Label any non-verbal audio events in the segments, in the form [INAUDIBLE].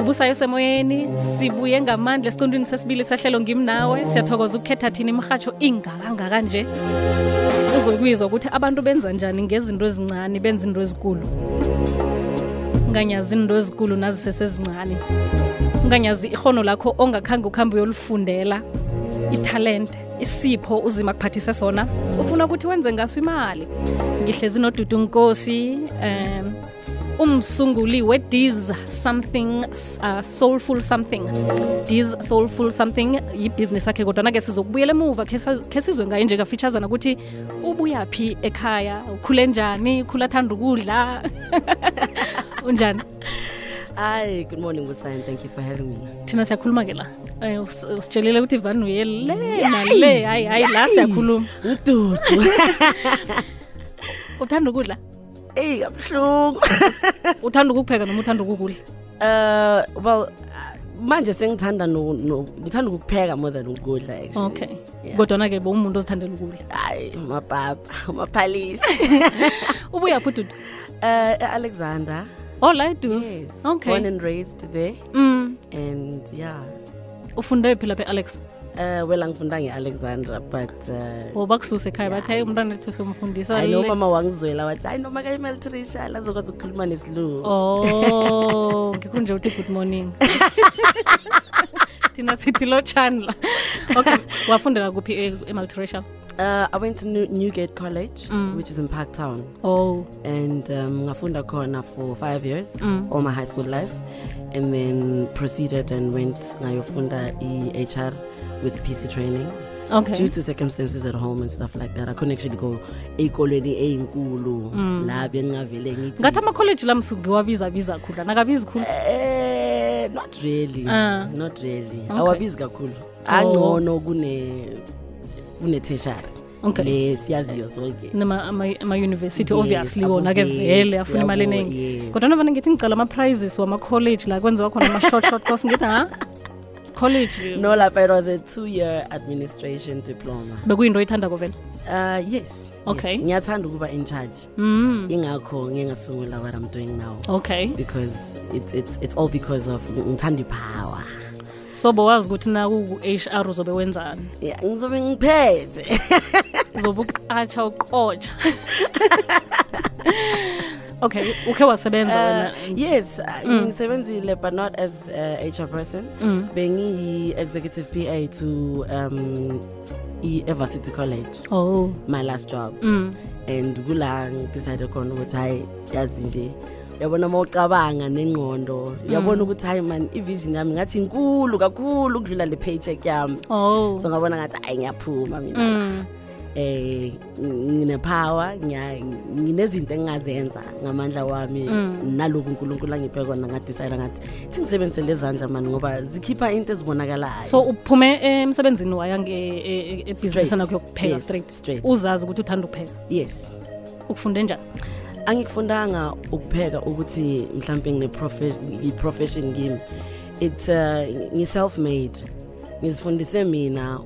ubusayo semoyeni sibuye ngamandla esiqundwini sesibili sahlelo ngimnawe siyathokoza ukukhetha thina imrhatsho ingakangaka nje uzokwizwa ukuthi abantu benza njani ngezinto ezincane benza into ezikulu unganyazi into ezikulu nazisesezincane unganyazi ihono lakho ongakhange ukuhambe uyolufundela italente isipho uzima kuphathise sona ufuna ukuthi wenze ngaso imali ngihlezi nodudu nkosi um umsunguli we-dis something uh, soulful something dis soulful something yibhizinisi yakhe kodwana-ke sizokubuyela emuva khe sizwe ngaye nje kafitshazana ukuthi ubuyaphi ekhaya ukhule njani ukhule athanda ukudla [LAUGHS] unjani Hi, good morning Busayan. Thank you for having me. Thina siyakhuluma ke la. Eh usitshelile ukuthi Van Uyel le nale hayi hayi la siyakhuluma. Ududu. [LAUGHS] Uthanda ukudla? eyi kabuhlungu [LAUGHS] uthanda ukukupheka noma uthanda ukukudla um well manje sengithanda ngithanda ukukupheka more than ukudla actually okay kodwana-ke yeah. umuntu ozithandela ukudla hayi mapapa umaphalisi [LAUGHS] ubuyaphi udud um uh, e-alexander oh la eduze yes. okay born and raised there mm. and yeah ufunde phi lapha e-alexa uh, wela ngifunda nge-alexandra but uh, eh, bakususe ekhaya yeah, bathi hayi umntwana wethu somfundisa no mama wangizwela wathi hayi noma kayimeltrisha lazokwazi ukukhuluma nesilungu o oh, [LAUGHS] ngikhu nje ukuthi good morning [LAUGHS] thina sithi lo chandla [LAUGHS] okay wafundela kuphi emaltracial eh, uh, I went to New- Newgate College, mm. which is in Parktown. Oh. And um, I found a corner for five years, mm. all my high school life. And then proceeded and went to HR with PC training. Okay. Due to circumstances at home and stuff like that, I couldn't actually go. ekolweni eyinkulu mm. la bengingavele ngithi ngathi amakholeji lam sugewabizabiza kakhulu anakabizi khulu eh, not really ah. not really awabizi kakhulu angcono kune unetheshari okay. le siyaziyo zonke ama-university ama yes, obviously wona ke vele afuna imali eningi kodwa nova ngithi ngicala ama-prizes wama-college la kwenziwa khona ama-short short course ngithi ha college no lapha it was a two year administration diploma bekuyinto oyithandako vele uh, yes okay yes. ngiyathanda ukuba in charge mm. ingakho ngingasungula what i'm doing now okay because it's, it's, it's all because of ngithanda ipower so bowazi ukuthi naku-h r uzobe wenzani ya ngizobe ngiphethe [LAUGHS] uzobe uqatsha uqotsha okay ukhe wasebenza uh, yes uh, mm. ngisebenzile but not as uh, hr person mm. bengiyi-executive p a to um i-eversity college oh. my last job mm. and kula ngidicyide khona ukuthi hhayi yazi nje yes, yabona uma ucabanga nengqondo uyabona mm. ukuthi hayi man ivision yami ngathi inkulu kakhulu ukudlula le paycheck yami oh. so ngabona ngathi hayi ngiyaphuma mina mm. eh nginepower nginezinto engingazenza ngamandla wami mm. naloku unkulunkulu angiphe kona ngadicayida ngathi thi ngisebenzise lezandla mani ngoba zikhipha into ezibonakalayo so uphume emsebenzini wayangebhizinisi e, e, nakho yokupheka straight. Straight. straight uzazi ukuthi uthanda ukupheka yes ukufunde njani angikufundanga ukupheka ukuthi mhlawumbe ngiprofession kimi its ngi-self uh, made ngizifundise mina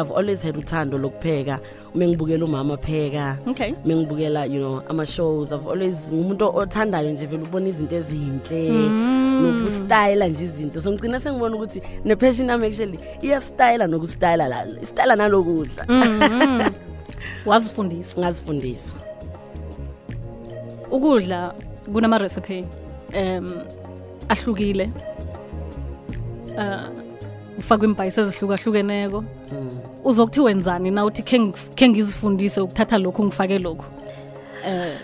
i've always had uthando lokupheka uma ngibukela umama pheka uma ngibukela you know ama-shows i've always ngumuntu othandayo nje vele ukubona izinto ezinhle mm. nokustyla nje izinto so ngigcina sengibona ukuthi ne-passion yami actually iyastyla nokustyla la istyla nalokudla mm-hmm. [LAUGHS] wazifundisa ngazifundisa ukudla kunama-recipe um ahlukile um ah, ufakwe imbhayisi ezihlukahlukeneko mm. uzokuthi wenzani na uthi khe ngizifundise ukuthatha lokhu ngifake lokhu um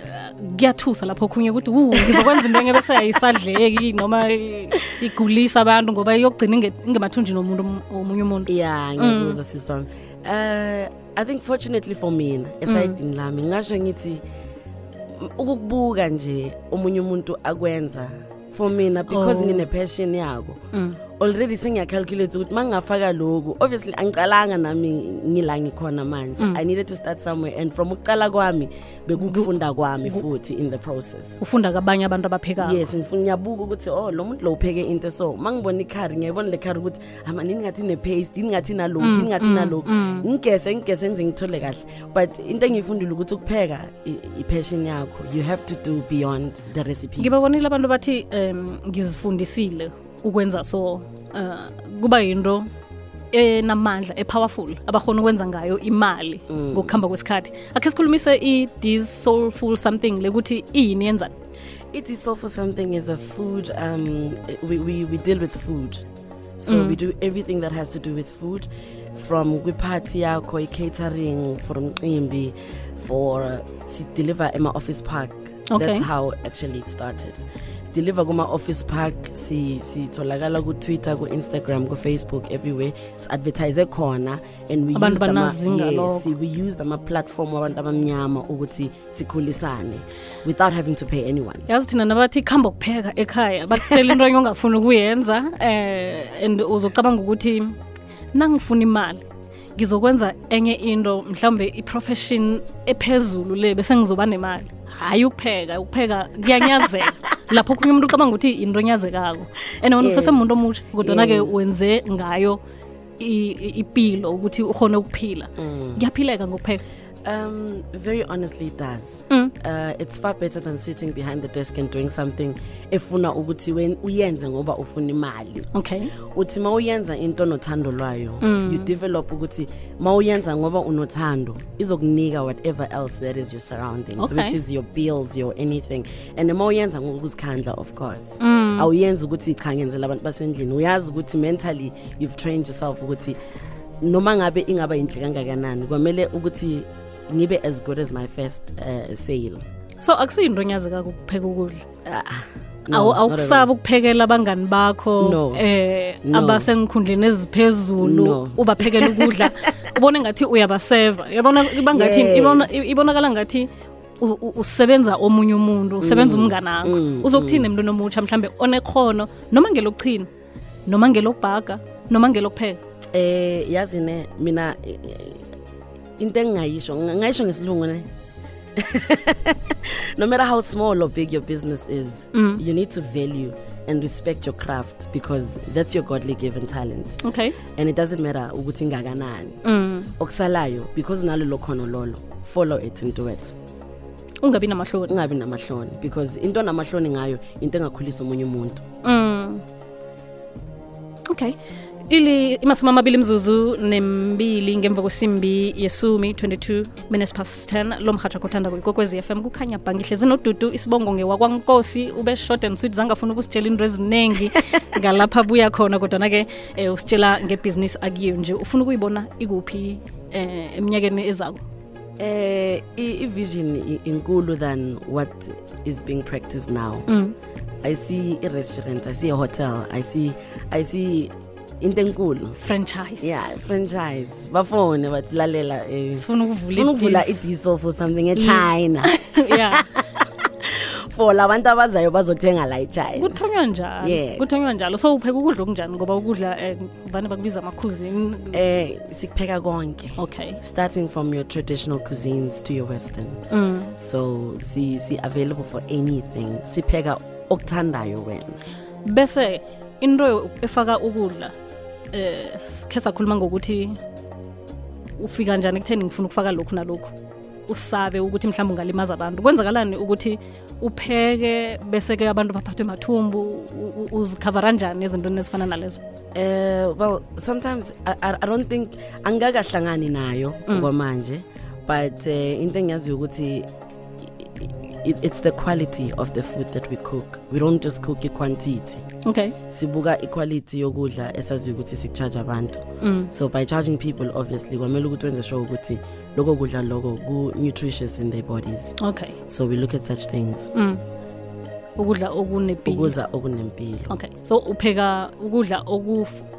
kuyathusa lapho okhunye ukuthi u ngizokwenza into engebe seyayisadleki noma igulisa abantu ngoba iyokugcina ingemathunjini omuntu omunye umuntu ya ngiyekuza mm. sisami um eh, i think fortunately for mina esayidini mm. lami ngingasho ngithi mm. ukukubuka nje omunye umuntu akwenza for mina because oh. ngine passion yako mm. already sengiyacalculate ukuthi mangingafaka lokhu obviously angicalanga nami ngila ngikhona manje mm. i needed to start somewhere and from ukucala kwami bekukufunda kwami futhi in the process ufunda kabanye abantu abaphekayo yes ngifuna ngiyabuka ukuthi oh lo muntu lo upheke into so mangibona ikhari ngiyayibona le khari ukuthi ama nini ngathi ne paste nini ngathi nalokhu nini mm, ngathi nalokhu mm, mm. ngigese ngigese ngize ngithole kahle but into engiyifundile ukuthi ukupheka i passion yakho you have to do beyond the recipe ngibabonile abantu bathi um ngizifundisile ukwenza so uh, kuba yinto enamandla epowerful abakhona ukwenza ngayo imali mm. ngokuhamba kwesikhathi akhe sikhulumise i-this soulful something lekuthi iyini yenzani i-this soulful something is a food um, we, we, we deal with food so mm. we do everything that has to do with food from kwiphathi yakho i-catering for umcimbi for sideliver ema-office park okay. that's how actually it started sidiliva kuma-office park sitholakala si kutwitter ku-instagram kufacebook everywhere si-advertise khona andwe used ama-platform yes, wabantu abamnyama ukuthi sikhulisane without having to pay anyone yazi thina nabathi kuhamba kupheka ekhaya bakutshela into enye ongafuni ukuyenza um and uzocabanga ukuthi nangifuna imali ngizokwenza enye into mhlawumbe i-profession ephezulu le bese ngizoba nemali hayi ukupheka ukupheka kuyanyazeka [LAUGHS] lapho kunye umuntu ucabanga ukuthi into onyazekako and wona usesemuntu omutsha kodwana-ke wenze ngayo ipilo ukuthi uhone ukuphila mm. kuyaphileka ngokupheka Um, very honestly, it does. Mm. Uh, it's far better than sitting behind the desk and doing something efuna when uyenza ngoba ufuna imali. Okay. Uthi mawuyenza into nothando lwayo, mm. you develop uguti. ukuthi mawuyenza ngoba unothando, izokunika whatever else that is your surroundings, okay. which is your bills, your anything. And mawuyenza ngokuzikhandla, of course. Mm. Awuyenzi ukuthi cha ngenzela abantu basendlini. Uyazi ukuthi mentally you've trained yourself ukuthi noma ngabe ingaba inhle kangakanani kwamele ukuthi ngibe as good as my first uh, sale so akusiyinto onyazekako ukupheka ukudla ah, ah. no, awukusabi ukuphekela abangani bakho no. eh, no. abasengikhundleni eziphezulu no. ubaphekela ukudla [LAUGHS] ubona ngathi uyabaseva yabonaibangathi yes. ibonakala ngathi usebenza omunye umuntu usebenza mm. umnganakho mm, uzokuthina mm. emntwini omutsha mhlawumbe onekhono noma ngelokuchina noma ngelokubhaga noma ngelokupheka um eh, yazine mina into engingayisho ngayisho ngesilungu ne [LAUGHS] no matter how small or big your business is mm. you need to value and respect your craft because that's your godly given talent okay and it doesn't matter ukuthi ingakanani mm. okusalayo because nalo khono lolo follow it and do it ungabi namahloni ungabi namahloni because into namahloni ngayo into engakhulisa omunye umuntu mm. okay ili imasumi amabili mzuzu nembili ngemva kwesimbi yesumi 22 minutes past 10 lo mrhatsha kothanda kuyikokwezi fm kukhanya bhangihle zinodudu nodudu isibongo ngewakwankosi ube short and sweet zangafuna ukusitshela into eziningi [LAUGHS] ngalapha buya khona kodwana-ke um eh, usitshela ngebhizinisi akiyo nje ufuna ukuyibona ikuphi um eminyakeni ezako um i-vision inkulu than what is being practiced now mm. i see i-restaurant i see a hotel i see i see into enkulu franchise ya yeah, franchise bafone batilalela umsifuna eh, ukuvula idiso for something echina mm. [LAUGHS] yeah. [LAUGHS] for la bantu abazayo bazothenga la echina kuthonywa njani yes. kuthonywa njalo so upheka ukudla okunjani ngoba ukudla eh, um bane bakubiza amakhuzini eh sikupheka konke okay starting from your traditional cuisines to your western mm. so si-available si for anything sipheka okuthandayo wena bese into efaka ukudla sikhe eh, sakhuluma ngokuthi ufika njani ekutheni ngifuna ukufaka lokhu nalokhu usabe ukuthi mhlawumbe ungalimaza abantu kwenzakalani ukuthi upheke bese-ke abantu baphathwe mathumbu uzikhavara njani ezintweni ezifana nalezo um well sometimes I, i don't think angikakahlangani nayo mm. kwamanje but um uh, into engiyaziyo ukuthi it, it's the quality of the food that we cook we don't just cook a quantity okay sibuka i-quality yokudla esaziyo ukuthi sikucharge abantu mm. so by charging people obviously kwamele ukuthi wenze sure ukuthi lokho kudla lokho ku-nutritious in their bodies okay so we look at such things mm. ukudla okunempilo ukudla okunempilo okay so upheka ukudla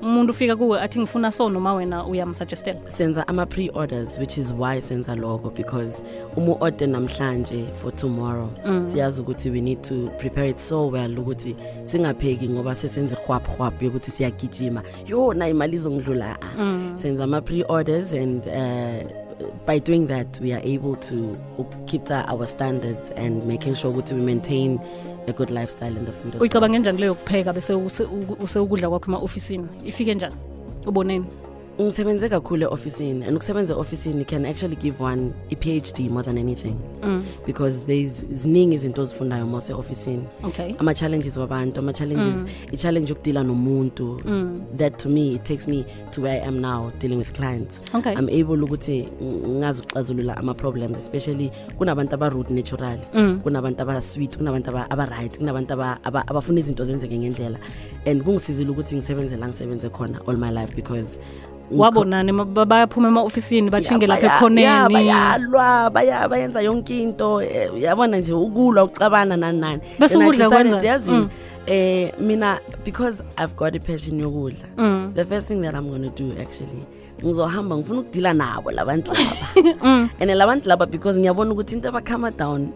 umuntu ufika kuwe athi ngifuna so noma wena uyamsuggestela senza ama-pre-orders which is why senza lokho because uma u-order namhlanje for tomorrow mm. siyazi ukuthi we need to prepare it so well ukuthi singapheki ngoba sesenza ihwaphwaphu yokuthi siyagijima yona imali izongidlula ah. mm. senza ama-pre-orders and um uh, by doing that, we are able to keep our standards and making sure that we maintain a good lifestyle in the food. leyo kupheka bese kwakho ema ifike uboneni ngisebenze kakhulu e-ofisini and ukusebenza e-ofisini can actually give one i-phd more than anything mm. because there's ziningi izinto ozifundayo ma use-ofisini okay. ama-challenges wabantu ama-challenges mm. i-challenge mm. yokudila nomuntu mm. that to me it takes me to where i am now dealing with clients okay. i'm able ukuthi ngazi ukuxazulula ama-problems especially kunabantu abarot natural mm. kunabantu abasweet kunabantu abaright kunabantu abafuna izinto zenzeke ngendlela and kungisizile ukuthi ngisebenze la ngisebenze khona all my life because wabonani bayaphuma ema-ofisini bashinge lapha ekhoneni yalwa bayenza yonke into eh, yabona nje ukulwa ukucabana nanani bese ukudla kwenzayazi um mm. eh, mina because i've got ipassion yokudla mm. the first thing that i'm gonna do actually ngizohamba ngifuna ukudila nabo la bantu laba [LAUGHS] mm. and la bantu laba because ngiyabona ukuthi into abakhama down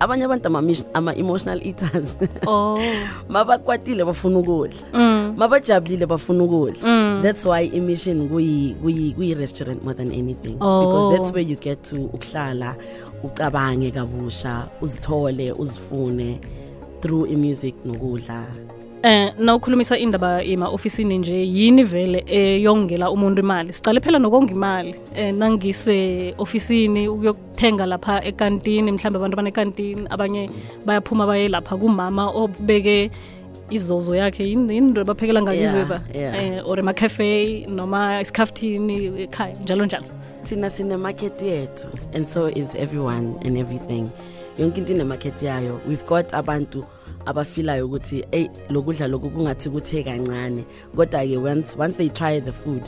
abanye abantu ama-emotional eaters oh. [LAUGHS] mabakwatile bafuna ukudla mm. Mm. mabajabulile bafuna ukudla mm. that's why imission kuyi-restaurant more than anything oh. because that's oh. where you get to ukuhlala ucabange kabusha uzithole uzifune through imusic nokudla um eh, nawukhulumisa indaba ima ofisini nje yini vele eyongela eh, umuntu imali sicale phela nokonga imali um eh, nangise-ofisini ukuyokuthenga lapha ekantini mhlawumbe abantu abanekantini abanye bayaphuma baye lapha kumama obeke oh, izozo yakhe yinto baphekela ngayizweza eh, or emakhafe noma isikhaftini ekhaya njalo njalo thina sinemakhethi yethu and so is everyone and everything yonke into inemakhethi yayo we've got abantu abafilayo ukuthi ey lokudla lokhu kungathi kuthe kancane kodwa-ke once, once they try the food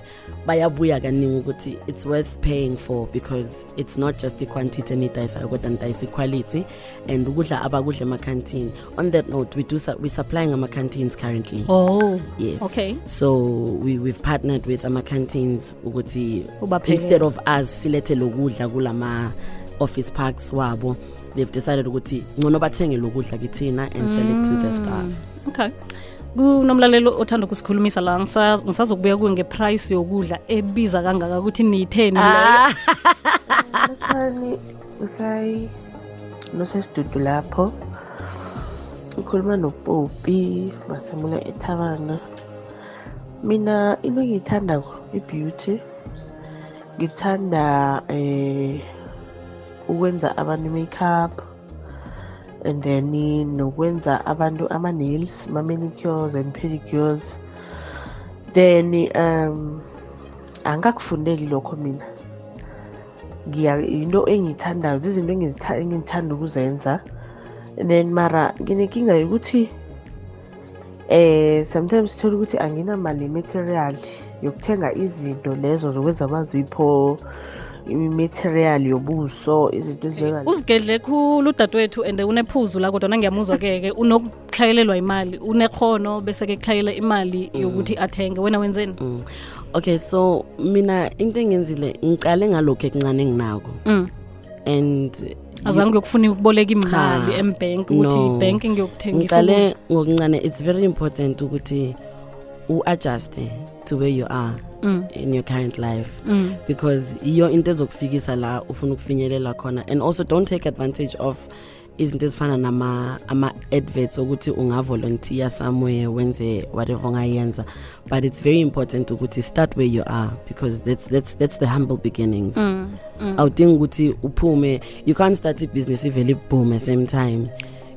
bayabuya kaningi ukuthi it's worth paying for because it's not just the quantity enidayisayo kodwa nidayisa i-quality and ukudla abakudla emakhantini on that note we do su we supplying ama-canteens currently oh yes okay so we, we've partnered with ama-canteens ukuthi instead of us silethe lokudla kulama office parks wabo they've decided ukuthi ngcono bathengele ukudla kithina and sell it to the mm. staff okay kunomlalelo othanda ukusikhulumisa la ngisazokubuya kuwe ngeprice yokudla ebiza kangaka ukuthi niyitheni leyo actually usayi nosesidudu lapho ukhuluma nopopi basemula ethavana mina into engiyithandako i-beauty ngithanda um eh, ukwenza abantu i-makeup and then nokwenza abantu ama-nails ama-manicures and pedicures then um angakufundeli lokho mina yinto engiyithandayo zizinto engithanda ukuzenza and then mara nginenkinga yokuthi eh sometimes sithola ukuthi anginamali material yokuthenga izinto lezo zokwenza amazipho imaterial yobuso izinto uzigedle khulu udadewethu and unephuzu la kodwa nangiyamuzwa keke ke unokuhlayelelwa imali unekhono bese-ke kuhlayela imali yokuthi athenge wena wenzeni mm. okay so mina into engenzile ngicale ngalokhu ekuncane enginako mm. and azange ngiyokufuna ukuboleka imali embank ukuthi ibhenki ibank ngiyokuthengisa ngicale ngokuncane it's very important ukuthi u-adjuste to where you are mm. in your current life mm. because yiyo into ezokufikisa la ufuna ukufinyelela khona and also don't take advantage of izinto ezifana ama-adverts okuthi ungavolunteer somewhere wenze whatever ungayenza but it's very important ukuthi start where you are because that's, that's, that's the humble beginnings mm, mm. awudingi ukuthi uphume you can't start ibusiness ivele ibhoom at same time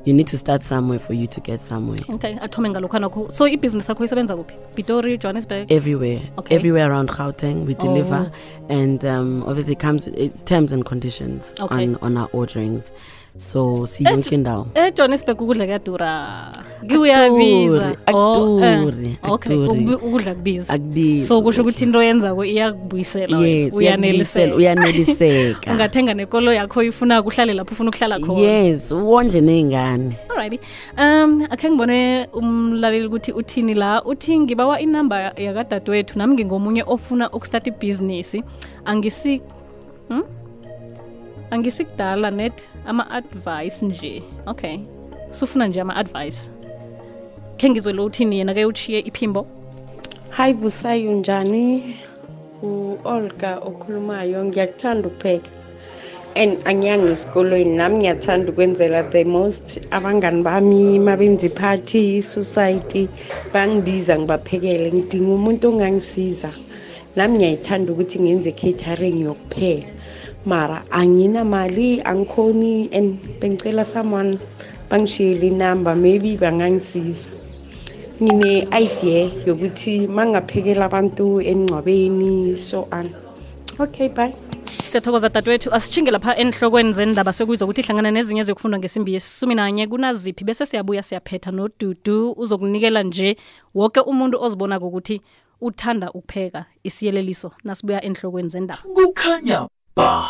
you need to start somewhere for you to get somewhere okay athome ngalokho nakho so ibhizinisi yakho isebenza kuphi pitori johannesburg everywhere okay. everywhere around gauteng we deliver oh. and um, obviously comes terms and conditions okay. on, on our orderings so siyonke eh, indawo ejohannesburg eh, ukudla kuyadura kuyabizaukudlakubizaso oh, eh. kusho ukuthi into oyenzako iyakubuyisela uyaneliseka [LAUGHS] ungathenga nekolo yakho ifuna kuhlale lapho ufuna ukuhlala khona yes wondle ney'ngane um akhe ngibone umlaleli ukuthi uthini la uthi ngibawa inamba yakadadewethu nami ngingomunye ofuna ukustarta ibhizinisi angisi hmm? angisikudala net ama-advice nje okay sufuna nje ama-advice khe ngizwe lo uthini yena ke uchiye iphimbo hayi busayu njani u-olga okhulumayo ngiyakuthanda ukupheka and angiyanga esikolweni nami ngiyathanda ukwenzela the most abangani bami ma benza iphathi i-society bangibiza ngibaphekele ngidinga umuntu ongangisiza nami ngiyayithanda ukuthi ngenze catering yokuphela mara anginamali angikhoni and bengicela someone bangishiyele inamba maybe bangangisiza ngine-idea yokuthi mangaphekela abantu emngcwabeni so on okay bye siyathokoza dadewethu asitshinge lapha enhlokweni zendaba sokuyizwa ukuthi ihlangana nezinye eziyokufundwa ngesimbi yesumi nanye kunaziphi bese siyabuya siyaphetha nodudu uzokunikela nje woke umuntu ozibonako ukuthi uthanda ukupheka isiyeleliso nasibuya enhlokweni zendaba kukhanya Bah.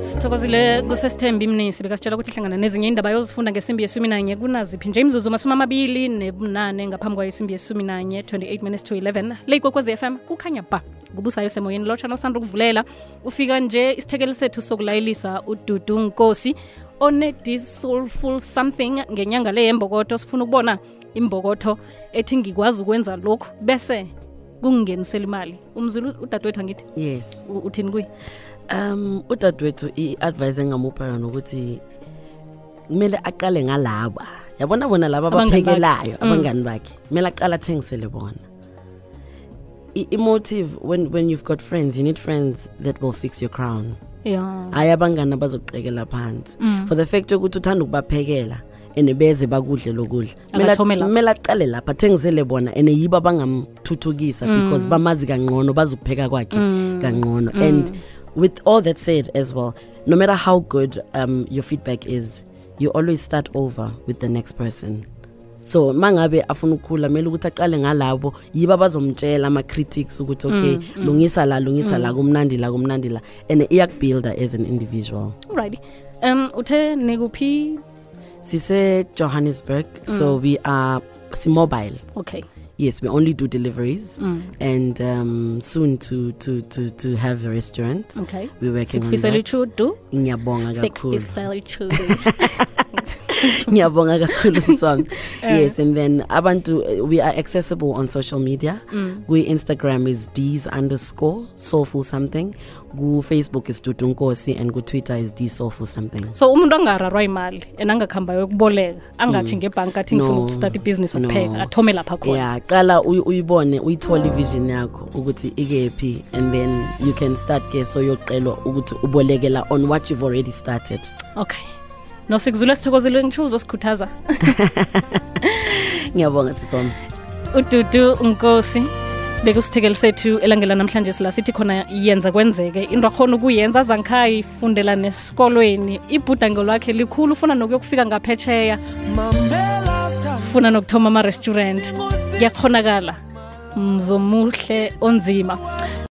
sithokozile kusesithembi imnisi bekasitshela ukuthi hlangana nezinye indaba yozifunda ngesimbi yesumi nanye kunaziphi nje imzuzu masumi amabili nebunane ngaphambi kwayo isimbi yesumi nanye 28 minutes to 11 le ikwekwezi fm kukhanya ba ngubusayo semoyeni lotshana osanda ukuvulela ufika nje isithekeli sethu sokulayelisa ududu nkosi onedis soulful something ngenyanga le yembokoto sifuna ukubona imbokotho ethi ngikwazi ukwenza lokhu bese kungingenisela imali umzulu udadewethu angithi yes uthini kuye um udadewethu i-advise engamupha yona ukuthi kumele aqale ngalaba yabona bona laba abaphekelayo mm. abangani bakhe kumele aqale athengisele bona i-motive when, when you've got friends you need friends that will fix your crown hayi yeah. abangani abazokuqekela phansi mm. for the fact yokuthi uthanda ukubaphekela ene beze bakudle lokudla kumele acale lapha athengizele bona ene yibo abangamthuthukisa mm. because bamazi kangqono bazokupheka kwakhe mm. kangqono mm. and with all that said as well no matter how good um, your feedback is you always start over with the next person so mangabe afuna ukukhula kumele ukuthi aqale ngalabo yibo abazomtshela ama-critics ukuthi okay mm, mm. lungisa la lungisa mm. la kumnandi la kumnandi la and iyakubuilda as an individual right um uthe nekuphi Sise Johannesburg, mm. so we are mobile. Okay. Yes, we only do deliveries, mm. and um, soon to, to, to, to have a restaurant. Okay. We're working Sikfisa on that. Sikfisa Ngiyabonga kakhulu. Sikfisa [LAUGHS] kakhulu [LAUGHS] siswami yes and then abantu we are accessible on social media mm. we instagram is d's underscore soulful something kufacebook isidudu unkosi and kutwitter is dsof or something so umuntu angararwa imali and angakuhambayo ukuboleka angatshi mm. ngebhanki athi ngifuna ukustart ibhizinis okupheka athome lapha khona ya qala uyibone uyithole ivision yakho ukuthi ikephi and then you can start ke soyoqelwa ukuthi ubolekela on what you've already started okay nosikuzule sithokozile ngishuzo sikhuthaza [LAUGHS] ngiyabonga sisona ududu unkosi bekusithekeli sethu elangela namhlanje sila sithi khona yenza kwenzeke into akhona ukuyenza azangikhayifundela nesikolweni ibhudango lwakhe likhulu ufuna nokuyokufika ngaphetsheya funa nokuthoma ama-restaurant kuyakhonakala mzomuhle onzima